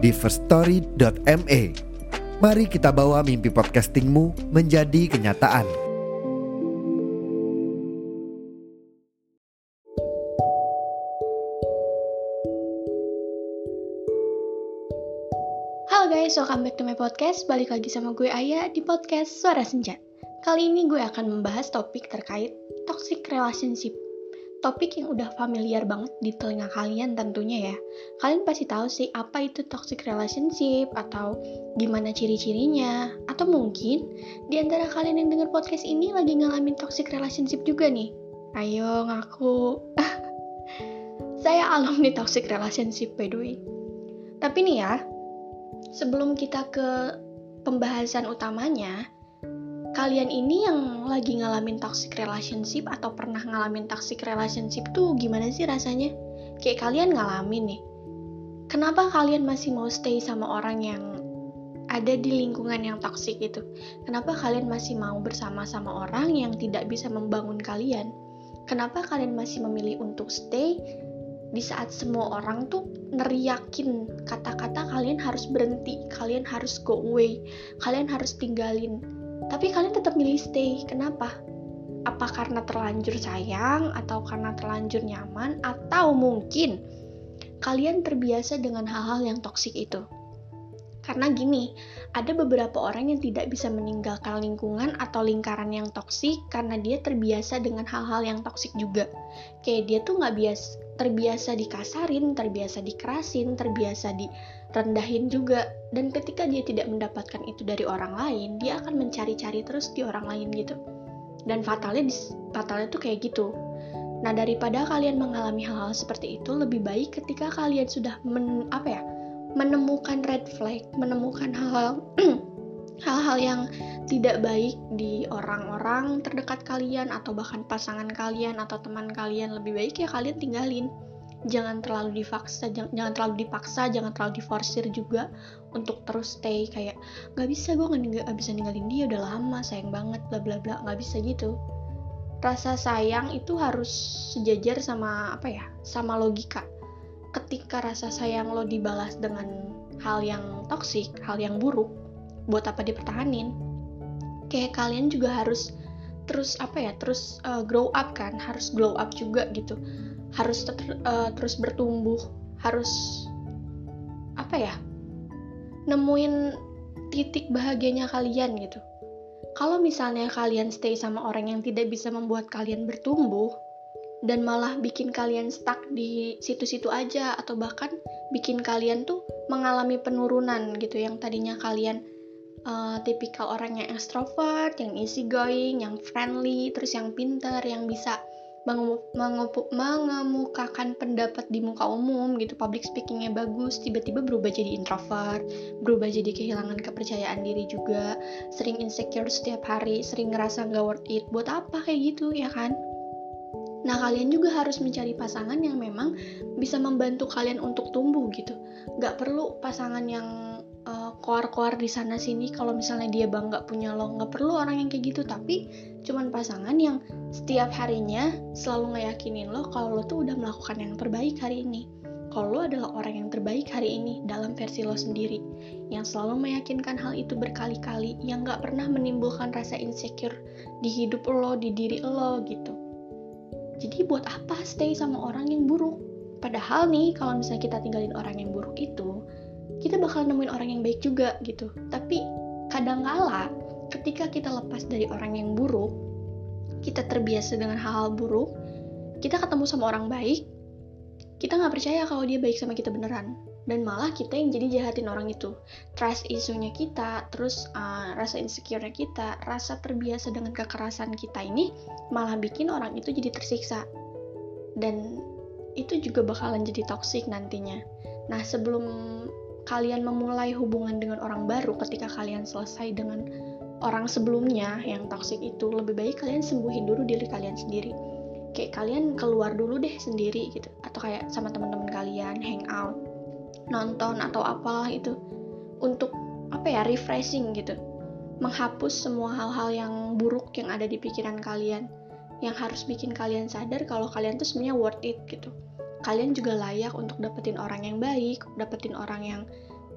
di firststory.me. Mari kita bawa mimpi podcastingmu menjadi kenyataan. Halo guys, welcome back to my podcast. Balik lagi sama gue Aya di podcast Suara Senja. Kali ini gue akan membahas topik terkait toxic relationship. Topik yang udah familiar banget di telinga kalian tentunya ya. Kalian pasti tahu sih apa itu toxic relationship atau gimana ciri-cirinya. Atau mungkin di antara kalian yang denger podcast ini lagi ngalamin toxic relationship juga nih. Ayo ngaku. Saya alumni toxic relationship by the way. Tapi nih ya, sebelum kita ke pembahasan utamanya, kalian ini yang lagi ngalamin toxic relationship atau pernah ngalamin toxic relationship tuh gimana sih rasanya? Kayak kalian ngalamin nih. Kenapa kalian masih mau stay sama orang yang ada di lingkungan yang toxic itu? Kenapa kalian masih mau bersama sama orang yang tidak bisa membangun kalian? Kenapa kalian masih memilih untuk stay di saat semua orang tuh neriakin kata-kata kalian harus berhenti, kalian harus go away, kalian harus tinggalin. Tapi kalian tetap milih stay. Kenapa? Apa karena terlanjur sayang atau karena terlanjur nyaman atau mungkin kalian terbiasa dengan hal-hal yang toksik itu? Karena gini, ada beberapa orang yang tidak bisa meninggalkan lingkungan atau lingkaran yang toksik karena dia terbiasa dengan hal-hal yang toksik juga. Kayak dia tuh nggak biasa terbiasa dikasarin, terbiasa dikerasin, terbiasa direndahin juga. Dan ketika dia tidak mendapatkan itu dari orang lain, dia akan mencari-cari terus di orang lain gitu. Dan fatalnya, fatalnya tuh kayak gitu. Nah, daripada kalian mengalami hal-hal seperti itu, lebih baik ketika kalian sudah men, apa ya, menemukan red flag, menemukan hal-hal hal-hal yang tidak baik di orang-orang terdekat kalian atau bahkan pasangan kalian atau teman kalian. Lebih baik ya kalian tinggalin. Jangan terlalu dipaksa jangan, jangan terlalu dipaksa jangan terlalu diforsir juga untuk terus stay kayak nggak bisa gue nggak bisa ninggalin dia udah lama sayang banget bla bla bla. Nggak bisa gitu. Rasa sayang itu harus sejajar sama apa ya sama logika. Ketika rasa sayang lo dibalas dengan hal yang toksik hal yang buruk buat apa dipertahanin kayak kalian juga harus terus apa ya terus uh, grow up kan harus glow up juga gitu. Harus ter, uh, terus bertumbuh harus apa ya nemuin titik bahagianya kalian gitu. Kalau misalnya kalian stay sama orang yang tidak bisa membuat kalian bertumbuh dan malah bikin kalian stuck di situ-situ aja atau bahkan bikin kalian tuh mengalami penurunan gitu yang tadinya kalian uh, tipikal orang yang extrovert, yang easy going, yang friendly, terus yang pinter, yang bisa mengemukakan pendapat di muka umum gitu, public speakingnya bagus, tiba-tiba berubah jadi introvert, berubah jadi kehilangan kepercayaan diri juga, sering insecure setiap hari, sering ngerasa nggak worth it, buat apa kayak gitu ya kan? Nah, kalian juga harus mencari pasangan yang memang bisa membantu kalian untuk tumbuh gitu. Gak perlu pasangan yang uh, koar-koar di sana sini kalau misalnya dia bangga punya lo. Gak perlu orang yang kayak gitu, tapi cuman pasangan yang setiap harinya selalu ngeyakinin lo kalau lo tuh udah melakukan yang terbaik hari ini. Kalau lo adalah orang yang terbaik hari ini dalam versi lo sendiri, yang selalu meyakinkan hal itu berkali-kali, yang gak pernah menimbulkan rasa insecure di hidup lo, di diri lo gitu jadi buat apa stay sama orang yang buruk? Padahal nih, kalau misalnya kita tinggalin orang yang buruk itu, kita bakal nemuin orang yang baik juga gitu. Tapi kadangkala ketika kita lepas dari orang yang buruk, kita terbiasa dengan hal-hal buruk, kita ketemu sama orang baik, kita nggak percaya kalau dia baik sama kita beneran. Dan malah kita yang jadi jahatin orang itu. Trust isunya kita terus uh, rasa insecure-nya kita rasa terbiasa dengan kekerasan kita ini malah bikin orang itu jadi tersiksa. Dan itu juga bakalan jadi toxic nantinya. Nah sebelum kalian memulai hubungan dengan orang baru ketika kalian selesai dengan orang sebelumnya yang toxic itu lebih baik kalian sembuhin dulu diri kalian sendiri. Kayak kalian keluar dulu deh sendiri gitu atau kayak sama teman-teman kalian hangout nonton atau apalah itu untuk apa ya refreshing gitu. Menghapus semua hal-hal yang buruk yang ada di pikiran kalian yang harus bikin kalian sadar kalau kalian tuh sebenarnya worth it gitu kalian juga layak untuk dapetin orang yang baik, dapetin orang yang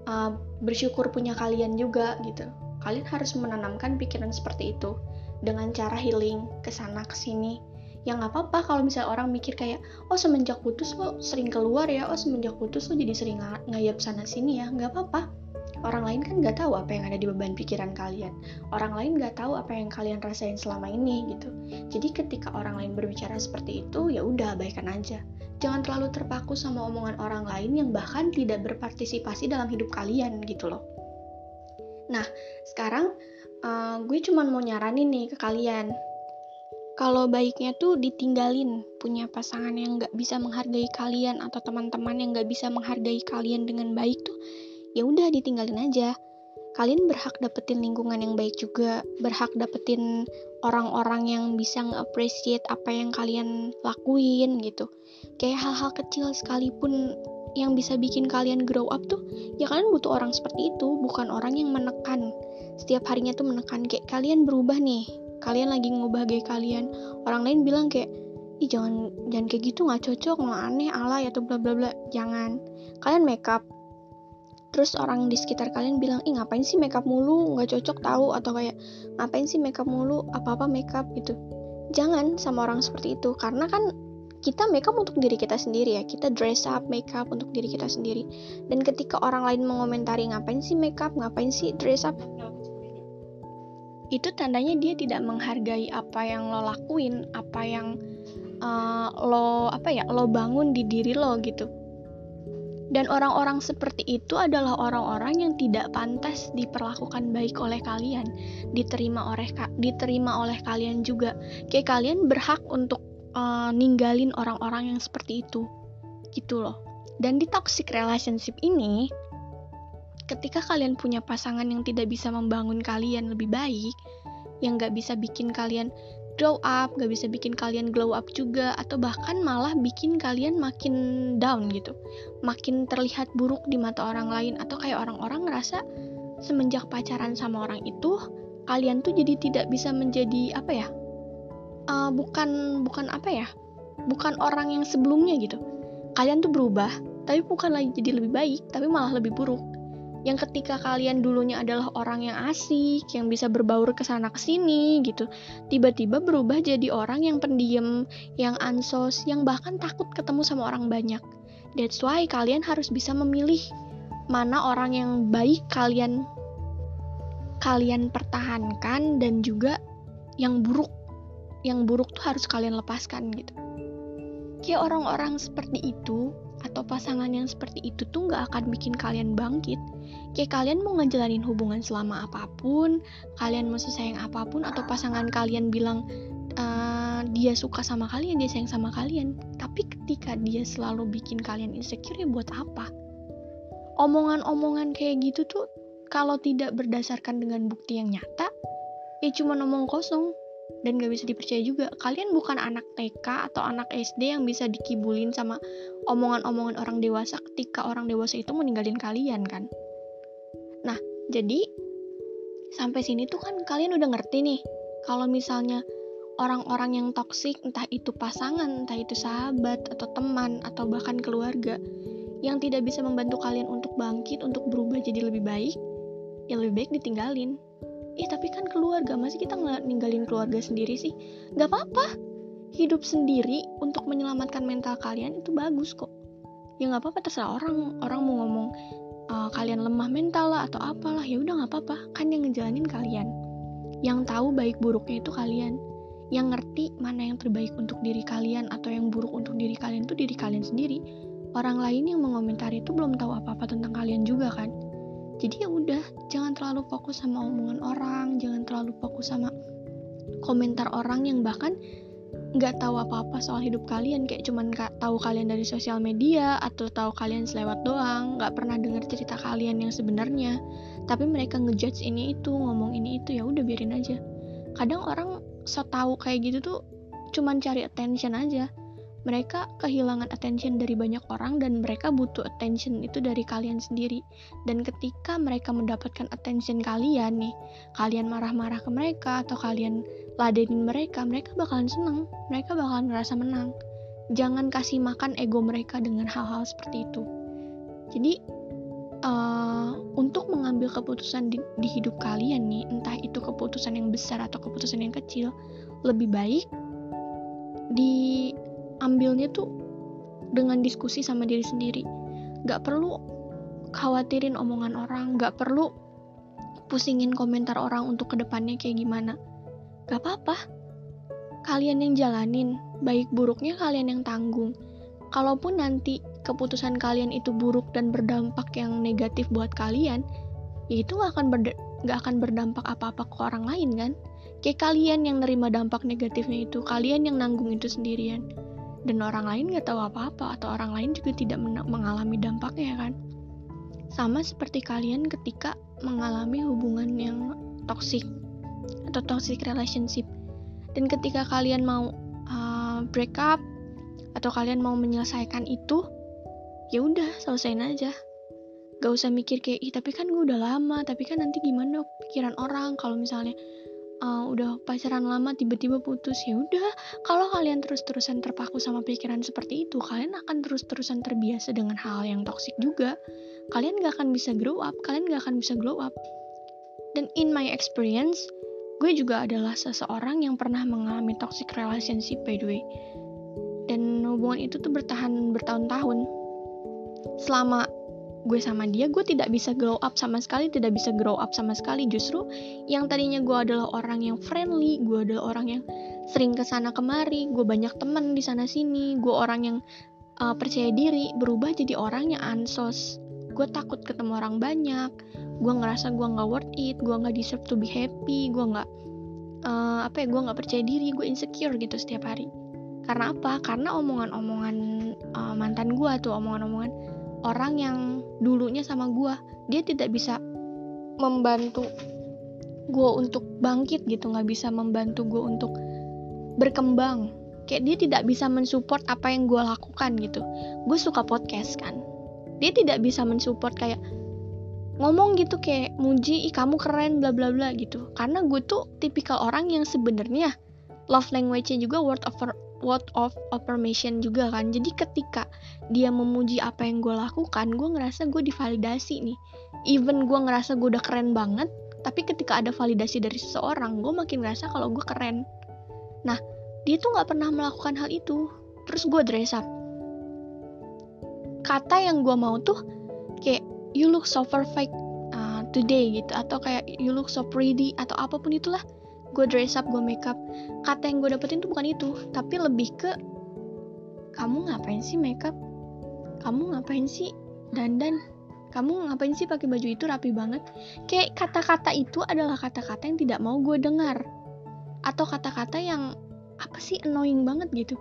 uh, bersyukur punya kalian juga gitu. Kalian harus menanamkan pikiran seperti itu dengan cara healing ke sana ke sini. Ya nggak apa-apa kalau misalnya orang mikir kayak, oh semenjak putus lo sering keluar ya, oh semenjak putus lo jadi sering ng ngayap sana sini ya, nggak apa-apa orang lain kan nggak tahu apa yang ada di beban pikiran kalian. Orang lain nggak tahu apa yang kalian rasain selama ini gitu. Jadi ketika orang lain berbicara seperti itu ya udah abaikan aja. Jangan terlalu terpaku sama omongan orang lain yang bahkan tidak berpartisipasi dalam hidup kalian gitu loh. Nah sekarang uh, gue cuman mau nyaranin nih ke kalian. Kalau baiknya tuh ditinggalin punya pasangan yang nggak bisa menghargai kalian atau teman-teman yang nggak bisa menghargai kalian dengan baik tuh ya udah ditinggalin aja. Kalian berhak dapetin lingkungan yang baik juga. Berhak dapetin orang-orang yang bisa nge-appreciate apa yang kalian lakuin gitu. Kayak hal-hal kecil sekalipun yang bisa bikin kalian grow up tuh ya kalian butuh orang seperti itu bukan orang yang menekan. Setiap harinya tuh menekan. Kayak kalian berubah nih. Kalian lagi ngubah gaya kalian. Orang lain bilang kayak ih jangan jangan kayak gitu. Nggak cocok nggak aneh alay atau bla bla bla. Jangan. Kalian makeup terus orang di sekitar kalian bilang ih ngapain sih makeup mulu? Nggak cocok tahu atau kayak ngapain sih makeup mulu? Apa apa makeup gitu. Jangan sama orang seperti itu. Karena kan kita makeup untuk diri kita sendiri ya. Kita dress up makeup untuk diri kita sendiri. Dan ketika orang lain mengomentari ngapain sih makeup? Ngapain sih dress up? Itu tandanya dia tidak menghargai apa yang lo lakuin apa yang uh, lo apa ya lo bangun di diri lo gitu dan orang-orang seperti itu adalah orang-orang yang tidak pantas diperlakukan baik oleh kalian, diterima oleh diterima oleh kalian juga. Kayak kalian berhak untuk uh, ninggalin orang-orang yang seperti itu. Gitu loh. Dan di toxic relationship ini, ketika kalian punya pasangan yang tidak bisa membangun kalian lebih baik, yang gak bisa bikin kalian grow up, gak bisa bikin kalian glow up juga, atau bahkan malah bikin kalian makin down gitu, makin terlihat buruk di mata orang lain, atau kayak orang-orang ngerasa semenjak pacaran sama orang itu, kalian tuh jadi tidak bisa menjadi apa ya, uh, bukan bukan apa ya, bukan orang yang sebelumnya gitu. Kalian tuh berubah, tapi bukan lagi jadi lebih baik, tapi malah lebih buruk yang ketika kalian dulunya adalah orang yang asik, yang bisa berbaur ke sana ke sini gitu, tiba-tiba berubah jadi orang yang pendiam, yang ansos, yang bahkan takut ketemu sama orang banyak. That's why kalian harus bisa memilih mana orang yang baik kalian kalian pertahankan dan juga yang buruk. Yang buruk tuh harus kalian lepaskan gitu. Kayak orang-orang seperti itu atau pasangan yang seperti itu tuh nggak akan bikin kalian bangkit. Kayak kalian mau ngejalanin hubungan selama apa pun, kalian mau sesayang apa pun, atau pasangan kalian bilang uh, dia suka sama kalian, dia sayang sama kalian. Tapi ketika dia selalu bikin kalian insecure ya buat apa? Omongan-omongan kayak gitu tuh kalau tidak berdasarkan dengan bukti yang nyata, ya cuma ngomong kosong dan gak bisa dipercaya juga. Kalian bukan anak TK atau anak SD yang bisa dikibulin sama omongan-omongan orang dewasa ketika orang dewasa itu meninggalin kalian kan. Nah, jadi sampai sini tuh kan kalian udah ngerti nih kalau misalnya orang-orang yang toksik entah itu pasangan, entah itu sahabat atau teman atau bahkan keluarga yang tidak bisa membantu kalian untuk bangkit, untuk berubah jadi lebih baik, ya lebih baik ditinggalin Ih tapi kan keluarga, masih kita nggak ninggalin keluarga sendiri sih? Gak apa-apa, hidup sendiri untuk menyelamatkan mental kalian itu bagus kok. Ya nggak apa-apa terserah orang, orang mau ngomong uh, kalian lemah mental lah atau apalah ya udah nggak apa-apa, kan yang ngejalanin kalian. Yang tahu baik buruknya itu kalian. Yang ngerti mana yang terbaik untuk diri kalian atau yang buruk untuk diri kalian itu diri kalian sendiri. Orang lain yang mengomentari itu belum tahu apa-apa tentang kalian juga kan jadi ya udah jangan terlalu fokus sama omongan orang jangan terlalu fokus sama komentar orang yang bahkan nggak tahu apa-apa soal hidup kalian. Kayak cuman gak tahu kalian dari sosial media atau tahu kalian selewat doang nggak pernah dengar cerita kalian yang sebenarnya. Tapi mereka ngejudge ini itu ngomong ini itu ya udah biarin aja. Kadang orang so tahu kayak gitu tuh cuman cari attention aja mereka kehilangan attention dari banyak orang dan mereka butuh attention itu dari kalian sendiri. Dan ketika mereka mendapatkan attention kalian nih kalian marah-marah ke mereka atau kalian ladenin mereka mereka bakalan seneng mereka bakalan ngerasa menang. Jangan kasih makan ego mereka dengan hal-hal seperti itu. Jadi uh, untuk mengambil keputusan di, di hidup kalian nih entah itu keputusan yang besar atau keputusan yang kecil lebih baik di ambilnya tuh dengan diskusi sama diri sendiri. Gak perlu khawatirin omongan orang gak perlu pusingin komentar orang untuk ke depannya kayak gimana. Gak apa-apa. Kalian yang jalanin baik buruknya kalian yang tanggung. Kalaupun nanti keputusan kalian itu buruk dan berdampak yang negatif buat kalian ya itu gak akan berde gak akan berdampak apa-apa ke orang lain kan? Kayak kalian yang nerima dampak negatifnya itu kalian yang nanggung itu sendirian dan orang lain nggak tahu apa-apa atau orang lain juga tidak mengalami dampaknya kan? Sama seperti kalian ketika mengalami hubungan yang toxic atau toxic relationship. Dan ketika kalian mau uh, break up atau kalian mau menyelesaikan itu ya udah selesaiin aja. Gak usah mikir kayak ih tapi kan gue udah lama tapi kan nanti gimana? Pikiran orang kalau misalnya uh, udah pacaran lama tiba-tiba putus. Ya udah kalau kalian terus-terusan terpaku sama pikiran seperti itu kalian akan terus-terusan terbiasa dengan hal yang toksik juga. Kalian gak akan bisa grow up kalian gak akan bisa glow up. Dan in my experience gue juga adalah seseorang yang pernah mengalami toxic relationship by the way. Dan hubungan itu tuh bertahan bertahun-tahun. Selama gue sama dia gue tidak bisa grow up sama sekali tidak bisa grow up sama sekali. Justru yang tadinya gue adalah orang yang friendly gue adalah orang yang sering ke sana kemari gue banyak temen di sana sini gue orang yang uh, percaya diri berubah jadi orang yang ansos. Gue takut ketemu orang banyak gue ngerasa gue nggak worth it gue nggak deserve to be happy gue nggak uh, apa ya gue nggak percaya diri gue insecure gitu setiap hari. Karena apa? Karena omongan-omongan uh, mantan gue tuh omongan-omongan orang yang dulunya sama gue dia tidak bisa membantu gue untuk bangkit gitu nggak bisa membantu gue untuk berkembang. Kayak dia tidak bisa mensupport apa yang gue lakukan gitu. Gue suka podcast kan. Dia tidak bisa mensupport kayak ngomong gitu kayak muji ih kamu keren bla bla bla gitu. Karena gue tuh tipikal orang yang sebenarnya love language-nya juga word of word of affirmation juga kan. Jadi ketika dia memuji apa yang gue lakukan gue ngerasa gue divalidasi nih. Even gue ngerasa gue udah keren banget tapi ketika ada validasi dari seseorang gue makin ngerasa kalau gue keren. Nah dia tuh nggak pernah melakukan hal itu. Terus gue dress up. Kata yang gue mau tuh kayak you look so perfect uh, today gitu. Atau kayak you look so pretty atau apa pun itulah gue dress up gue makeup. Kata yang gue dapetin tuh bukan itu tapi lebih ke kamu ngapain sih makeup? Kamu ngapain sih dandan? Kamu ngapain sih pakai baju itu rapi banget? Kayak kata-kata itu adalah kata-kata yang tidak mau gue dengar. Atau kata-kata yang apa sih annoying banget gitu.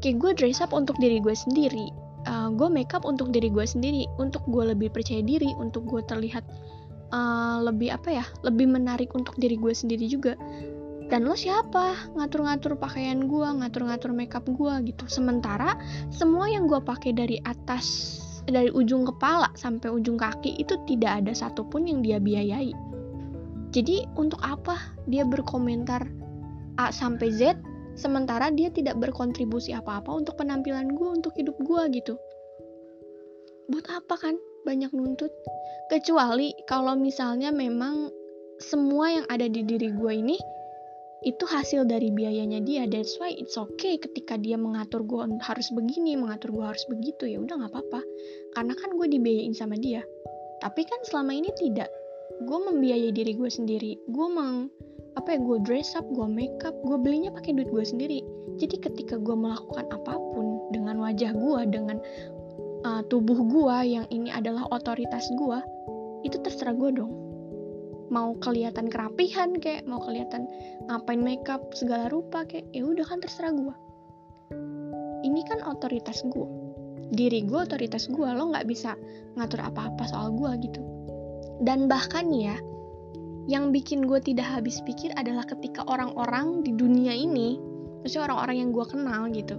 Kayak gue dress up untuk diri gue sendiri uh, gue makeup untuk diri gue sendiri untuk gue lebih percaya diri untuk gue terlihat uh, lebih apa ya lebih menarik untuk diri gue sendiri juga. Dan lo siapa? Ngatur-ngatur pakaian gue ngatur-ngatur makeup gue gitu. Sementara semua yang gue pakai dari atas dari ujung kepala sampai ujung kaki itu tidak ada satupun yang dia biayai. Jadi untuk apa dia berkomentar A sampai Z sementara dia tidak berkontribusi apa-apa untuk penampilan gue untuk hidup gue gitu? Buat apa kan banyak nuntut. Kecuali kalau misalnya memang semua yang ada di diri gue ini itu hasil dari biayanya dia. That's why it's okay ketika dia mengatur gue harus begini mengatur gue harus begitu. Ya udah nggak apa-apa. Karena kan gue dibiayain sama dia. Tapi kan selama ini tidak. Gue membiayai diri gue sendiri. Gue meng apa ya gue dress up gue make up gue belinya pakai duit gue sendiri. Jadi ketika gue melakukan apa pun dengan wajah gue dengan uh, tubuh gue yang ini adalah otoritas gue itu terserah gue dong. Mau kelihatan kerapihan kayak mau kelihatan ngapain makeup segala rupa kayak ya udah kan terserah gue ini kan otoritas gue diri gue otoritas gue lo nggak bisa ngatur apa-apa soal gue gitu. Dan bahkan ya yang bikin gue tidak habis pikir adalah ketika orang-orang di dunia ini maksudnya orang-orang yang gue kenal gitu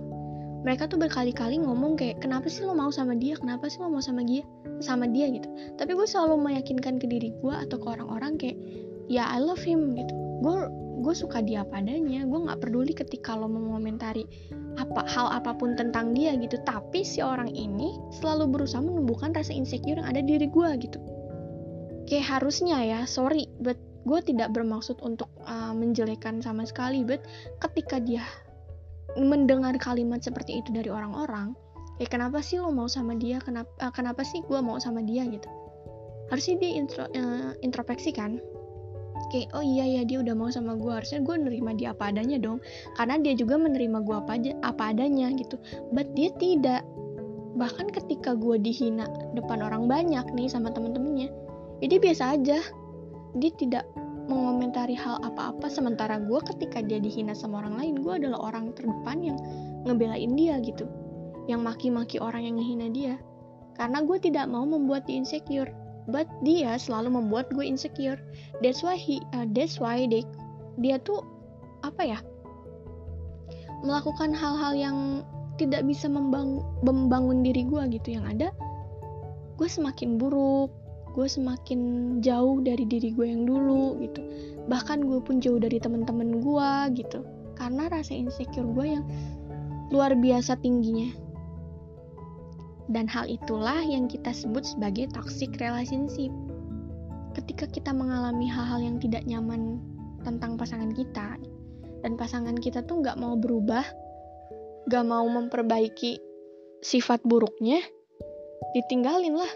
mereka tuh berkali-kali ngomong kayak kenapa sih lo mau sama dia? Kenapa sih lo mau sama dia? Sama dia gitu. Tapi gue selalu meyakinkan ke diri gue atau ke orang-orang kayak ya I love him gitu. Gue gue suka dia padanya gue nggak peduli ketika lo mengomentari apa hal apa pun tentang dia gitu. Tapi si orang ini selalu berusaha menumbuhkan rasa insecure yang ada di diri gue gitu. Kayak harusnya ya sorry but gue tidak bermaksud untuk uh, menjelekan sama sekali but ketika dia mendengar kalimat seperti itu dari orang-orang ya kenapa sih lo mau sama dia? Kenapa uh, kenapa sih gue mau sama dia? Gitu. Harusnya dia intro, uh, introspeksi kan? Kayak oh iya ya dia udah mau sama gue harusnya gue nerima dia apa adanya dong. Karena dia juga menerima gue apa aja apa adanya gitu. But dia tidak. Bahkan ketika gue dihina depan orang banyak nih sama temen-temennya ya biasa aja. Dia tidak mengomentari hal apa-apa sementara gue ketika dia dihina sama orang lain gue adalah orang terdepan yang ngebelain dia gitu. Yang maki-maki orang yang ngehina dia. Karena gue tidak mau membuat dia insecure. But dia selalu membuat gue insecure. That's why he uh, that's why they dia tuh apa ya melakukan hal-hal yang tidak bisa membang membangun diri gue gitu. Yang ada gue semakin buruk gue semakin jauh dari diri gue yang dulu gitu bahkan gue pun jauh dari teman-teman gue gitu karena rasa insecure gue yang luar biasa tingginya dan hal itulah yang kita sebut sebagai toxic relationship. Ketika kita mengalami hal-hal yang tidak nyaman tentang pasangan kita, dan pasangan kita tuh nggak mau berubah, nggak mau memperbaiki sifat buruknya, ditinggalin lah.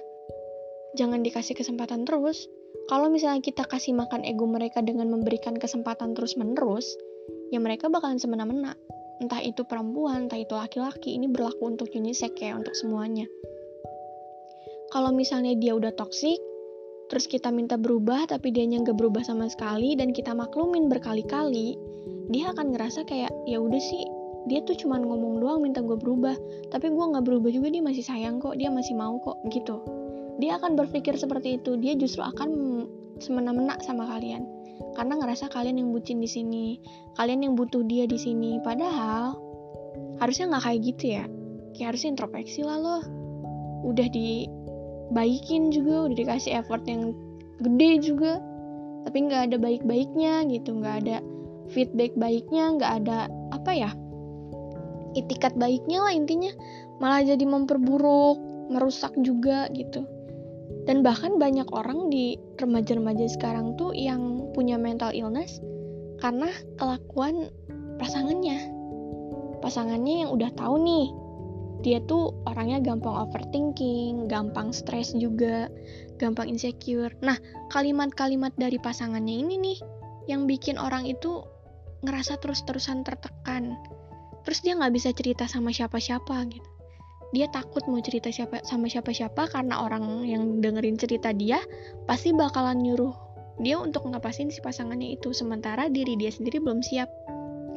Jangan dikasih kesempatan terus. Kalau misalnya kita kasih makan ego mereka dengan memberikan kesempatan terus-menerus, ya mereka bakalan semena-mena entah itu perempuan, entah itu laki-laki, ini berlaku untuk unisex ya, untuk semuanya. Kalau misalnya dia udah toksik, terus kita minta berubah tapi dia nggak berubah sama sekali dan kita maklumin berkali-kali, dia akan ngerasa kayak ya udah sih dia tuh cuma ngomong doang minta gue berubah tapi gue nggak berubah juga dia masih sayang kok dia masih mau kok gitu dia akan berpikir seperti itu. Dia justru akan semena-mena sama kalian. Karena ngerasa kalian yang bucin di sini kalian yang butuh dia di sini. Padahal harusnya nggak kayak gitu ya. Kayak harusnya introspeksi lah loh. Udah dibaikin juga udah dikasih effort yang gede juga. Tapi nggak ada baik-baiknya gitu nggak ada feedback baiknya nggak ada apa ya itikat baiknya lah intinya. Malah jadi memperburuk merusak juga gitu dan bahkan banyak orang di remaja-remaja sekarang tuh yang punya mental illness karena kelakuan pasangannya pasangannya yang udah tahu nih dia tuh orangnya gampang overthinking, gampang stres juga, gampang insecure. Nah, kalimat-kalimat dari pasangannya ini nih yang bikin orang itu ngerasa terus-terusan tertekan. Terus dia nggak bisa cerita sama siapa-siapa gitu dia takut mau cerita siapa sama siapa-siapa karena orang yang dengerin cerita dia pasti bakalan nyuruh dia untuk ngepasin si pasangannya itu. Sementara diri dia sendiri belum siap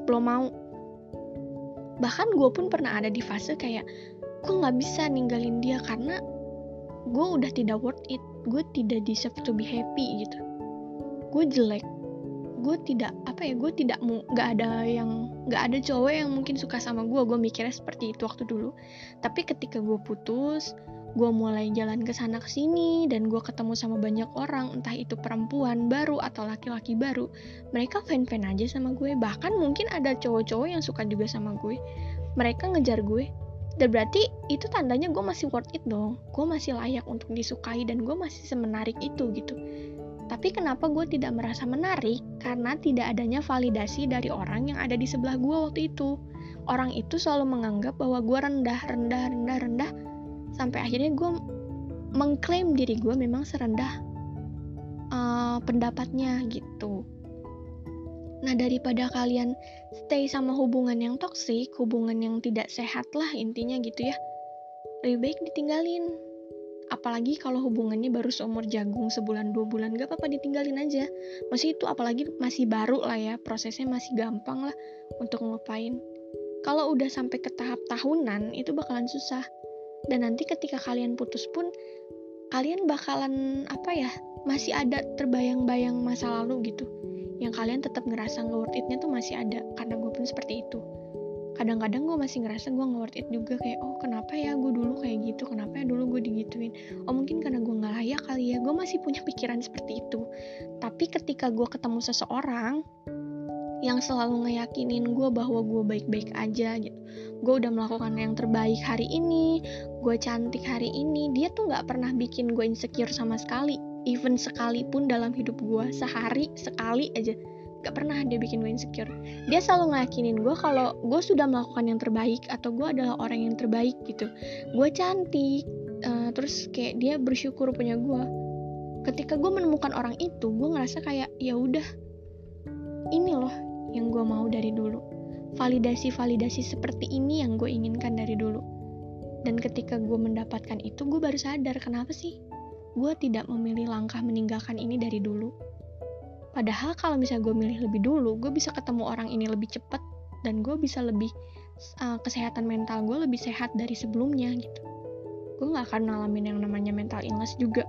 belum mau. Bahkan gue pun pernah ada di fase kayak gue nggak bisa ninggalin dia karena gue udah tidak worth it. Gue tidak deserve to be happy gitu. Gue jelek. Gue tidak apa ya gue tidak mau nggak ada yang nggak ada cowok yang mungkin suka sama gue gue mikirnya seperti itu waktu dulu. Tapi ketika gue putus gue mulai jalan ke sana ke sini dan gue ketemu sama banyak orang entah itu perempuan baru atau laki-laki baru mereka fan-fan aja sama gue. Bahkan mungkin ada cowok-cowok yang suka juga sama gue. Mereka ngejar gue. Dan berarti itu tandanya gue masih worth it dong. Gue masih layak untuk disukai dan gue masih semenarik itu gitu tapi kenapa gue tidak merasa menarik? Karena tidak adanya validasi dari orang yang ada di sebelah gue waktu itu. Orang itu selalu menganggap bahwa gue rendah, rendah, rendah, rendah. Sampai akhirnya gue mengklaim diri gue memang serendah uh, pendapatnya gitu. Nah daripada kalian stay sama hubungan yang toksik, hubungan yang tidak sehat lah intinya gitu ya. Lebih baik ditinggalin. Apalagi kalau hubungannya baru seumur jagung sebulan dua bulan gak apa-apa ditinggalin aja. Masih itu apalagi masih baru lah ya prosesnya masih gampang lah untuk ngelupain. Kalau udah sampai ke tahap tahunan itu bakalan susah. Dan nanti ketika kalian putus pun kalian bakalan apa ya masih ada terbayang-bayang masa lalu gitu. Yang kalian tetap ngerasa nggak worth itnya tuh masih ada karena gue pun seperti itu kadang-kadang gue masih ngerasa gue nggak worth it juga kayak oh kenapa ya gue dulu kayak gitu? Kenapa ya dulu gue digituin? Oh mungkin karena gue nggak layak kali ya gue masih punya pikiran seperti itu. Tapi ketika gue ketemu seseorang yang selalu ngeyakinin gue bahwa gue baik-baik aja gitu gue udah melakukan yang terbaik hari ini gue cantik hari ini dia tuh nggak pernah bikin gue insecure sama sekali even sekalipun dalam hidup gue sehari sekali aja gak pernah dia bikin gue insecure. Dia selalu ngeyakinin gue kalau gue sudah melakukan yang terbaik atau gue adalah orang yang terbaik gitu. Gue cantik uh, terus kayak dia bersyukur punya gue. Ketika gue menemukan orang itu gue ngerasa kayak ya udah ini loh yang gue mau dari dulu. Validasi-validasi seperti ini yang gue inginkan dari dulu. Dan ketika gue mendapatkan itu gue baru sadar kenapa sih? Gue tidak memilih langkah meninggalkan ini dari dulu Padahal kalau misalnya gue milih lebih dulu, gue bisa ketemu orang ini lebih cepat dan gue bisa lebih uh, kesehatan mental gue lebih sehat dari sebelumnya gitu. Gue gak akan ngalamin yang namanya mental illness juga.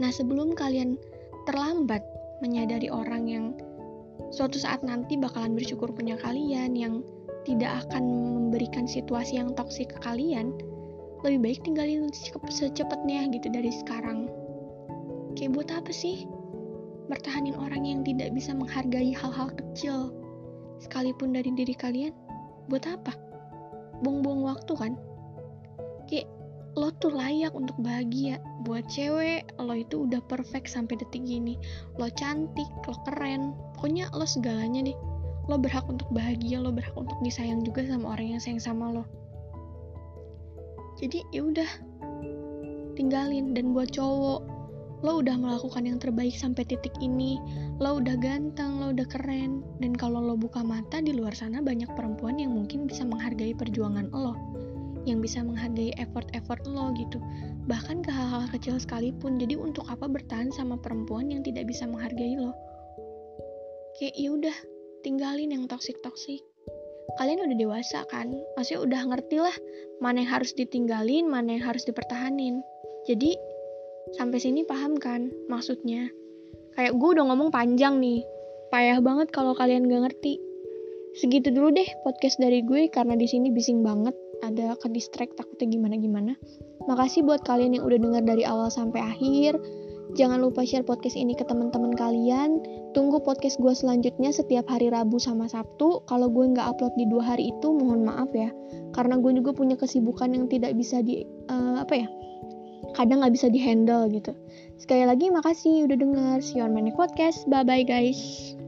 Nah sebelum kalian terlambat menyadari orang yang suatu saat nanti bakalan bersyukur punya kalian yang tidak akan memberikan situasi yang toksik ke kalian, lebih baik tinggalin secepatnya gitu dari sekarang. Kayak buat apa sih? Bertahanin orang yang tidak bisa menghargai hal-hal kecil. Sekalipun dari diri kalian buat apa? Buang-buang waktu kan? Kayak lo tuh layak untuk bahagia. Buat cewek lo itu udah perfect sampai detik gini lo cantik lo keren. Pokoknya lo segalanya deh. Lo berhak untuk bahagia lo berhak untuk disayang juga sama orang yang sayang sama lo. Jadi ya udah. Tinggalin. Dan buat cowok lo udah melakukan yang terbaik sampai titik ini, lo udah ganteng, lo udah keren, dan kalau lo buka mata di luar sana banyak perempuan yang mungkin bisa menghargai perjuangan lo, yang bisa menghargai effort-effort lo gitu, bahkan ke hal-hal kecil sekalipun. Jadi untuk apa bertahan sama perempuan yang tidak bisa menghargai lo? Kayak yaudah, tinggalin yang toksik-toksik. Kalian udah dewasa kan? Maksudnya udah ngerti lah mana yang harus ditinggalin, mana yang harus dipertahanin. Jadi Sampai sini paham kan maksudnya? Kayak gue udah ngomong panjang nih. Payah banget kalau kalian gak ngerti. Segitu dulu deh podcast dari gue karena di sini bising banget. Ada ke distract takutnya gimana-gimana. Makasih buat kalian yang udah denger dari awal sampai akhir. Jangan lupa share podcast ini ke teman-teman kalian. Tunggu podcast gue selanjutnya setiap hari Rabu sama Sabtu. Kalau gue nggak upload di dua hari itu, mohon maaf ya. Karena gue juga punya kesibukan yang tidak bisa di uh, apa ya kadang nggak bisa dihandle gitu. Sekali lagi makasih udah denger. See you on my next podcast. Bye bye guys.